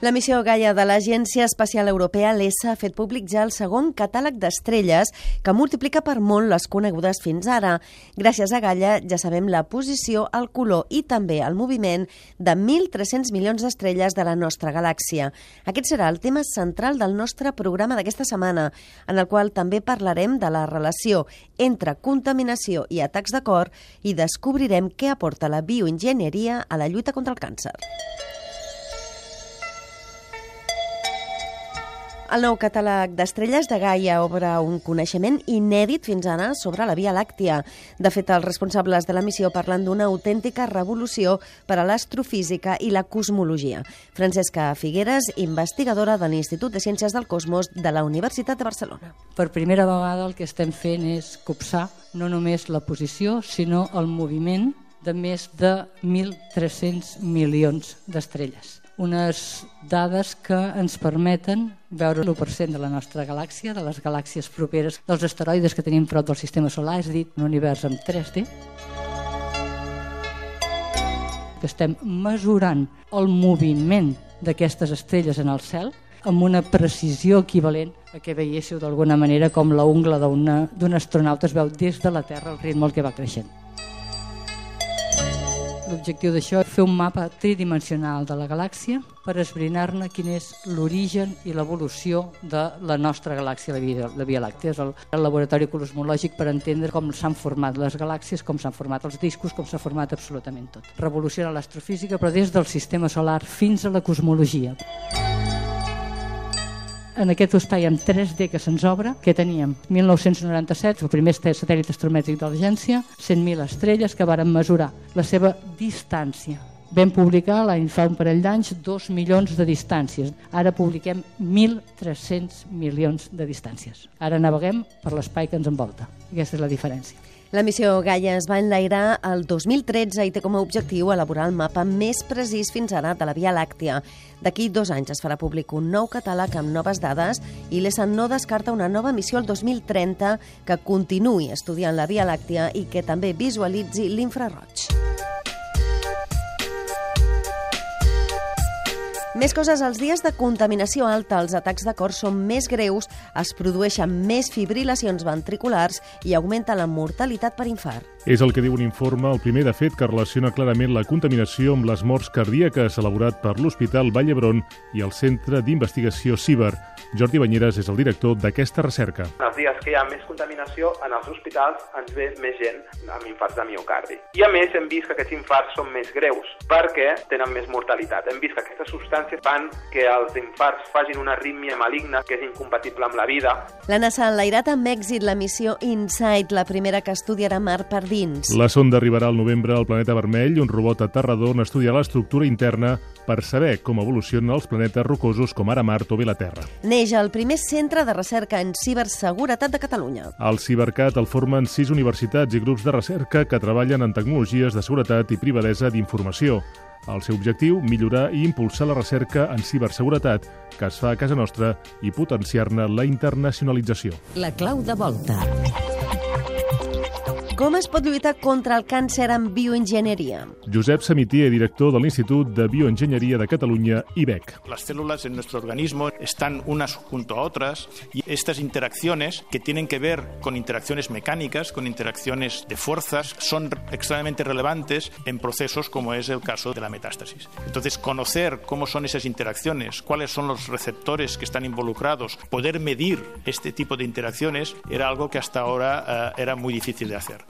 La missió Gaia de l'Agència Espacial Europea, l'ESA, ha fet públic ja el segon catàleg d'estrelles que multiplica per molt les conegudes fins ara. Gràcies a Gaia ja sabem la posició, el color i també el moviment de 1.300 milions d'estrelles de la nostra galàxia. Aquest serà el tema central del nostre programa d'aquesta setmana, en el qual també parlarem de la relació entre contaminació i atacs de cor i descobrirem què aporta la bioenginyeria a la lluita contra el càncer. El nou catàleg d'estrelles de Gaia obre un coneixement inèdit fins ara sobre la Via Làctia. De fet, els responsables de la missió parlen d'una autèntica revolució per a l'astrofísica i la cosmologia. Francesca Figueres, investigadora de l'Institut de Ciències del Cosmos de la Universitat de Barcelona. Per primera vegada el que estem fent és copsar no només la posició, sinó el moviment de més de 1.300 milions d'estrelles unes dades que ens permeten veure l'1% de la nostra galàxia, de les galàxies properes, dels asteroides que tenim prop del sistema solar, és a dir, un univers en 3D, que estem mesurant el moviment d'aquestes estrelles en el cel amb una precisió equivalent a que veiéssiu d'alguna manera com la ungla d'un astronauta es veu des de la Terra al ritme al que va creixent. L'objectiu d'això és fer un mapa tridimensional de la galàxia per esbrinar-ne quin és l'origen i l'evolució de la nostra galàxia, la Via, la Via Làctea. És el, el laboratori cosmològic per entendre com s'han format les galàxies, com s'han format els discos, com s'ha format absolutament tot. Revoluciona l'astrofísica, però des del sistema solar fins a la cosmologia en aquest espai amb 3D que se'ns obre, que teníem 1997, el primer satèl·lit astromètric de l'agència, 100.000 estrelles que varen mesurar la seva distància. Vam publicar l'any fa un parell d'anys 2 milions de distàncies. Ara publiquem 1.300 milions de distàncies. Ara naveguem per l'espai que ens envolta. Aquesta és la diferència. La missió Gaia es va enlairar el 2013 i té com a objectiu elaborar el mapa més precís fins ara de la Via Làctia. D'aquí dos anys es farà públic un nou catàleg amb noves dades i l'ESA no descarta una nova missió el 2030 que continuï estudiant la Via Làctia i que també visualitzi l'infraroig. Més coses, els dies de contaminació alta, els atacs de cor són més greus, es produeixen més fibrilacions ventriculars i augmenta la mortalitat per infart. És el que diu un informe, el primer de fet, que relaciona clarament la contaminació amb les morts cardíaques elaborat per l'Hospital Vall d'Hebron i el Centre d'Investigació CIBER. Jordi Banyeres és el director d'aquesta recerca. En els dies que hi ha més contaminació, en els hospitals ens ve més gent amb infarts de miocardi. I a més hem vist que aquests infarts són més greus perquè tenen més mortalitat. Hem vist que aquestes substàncies fan que els infarts facin una arrítmia maligna que és incompatible amb la vida. La NASA ha enlairat amb èxit la missió InSight, la primera que estudiarà Mar per dins. La sonda arribarà al novembre al planeta vermell, un robot aterrador on estudiarà l'estructura interna per saber com evolucionen els planetes rocosos com ara Mart o bé la Terra. Neix el primer centre de recerca en ciberseguretat de Catalunya. El Cibercat el formen sis universitats i grups de recerca que treballen en tecnologies de seguretat i privadesa d'informació. El seu objectiu, millorar i impulsar la recerca en ciberseguretat que es fa a casa nostra i potenciar-ne la internacionalització. La clau de volta. Com es pot lluitar contra el càncer amb bioenginyeria? Josep Samitier, director de l'Institut de Bioenginyeria de Catalunya, IBEC. Las células en nuestro organismo están unas junto a otras y estas interacciones que tienen que ver con interacciones mecánicas, con interacciones de fuerzas, son extremadamente relevantes en procesos como es el caso de la metástasis. Entonces, conocer cómo son esas interacciones, cuáles son los receptores que están involucrados, poder medir este tipo de interacciones era algo que hasta ahora uh, era muy difícil de hacer.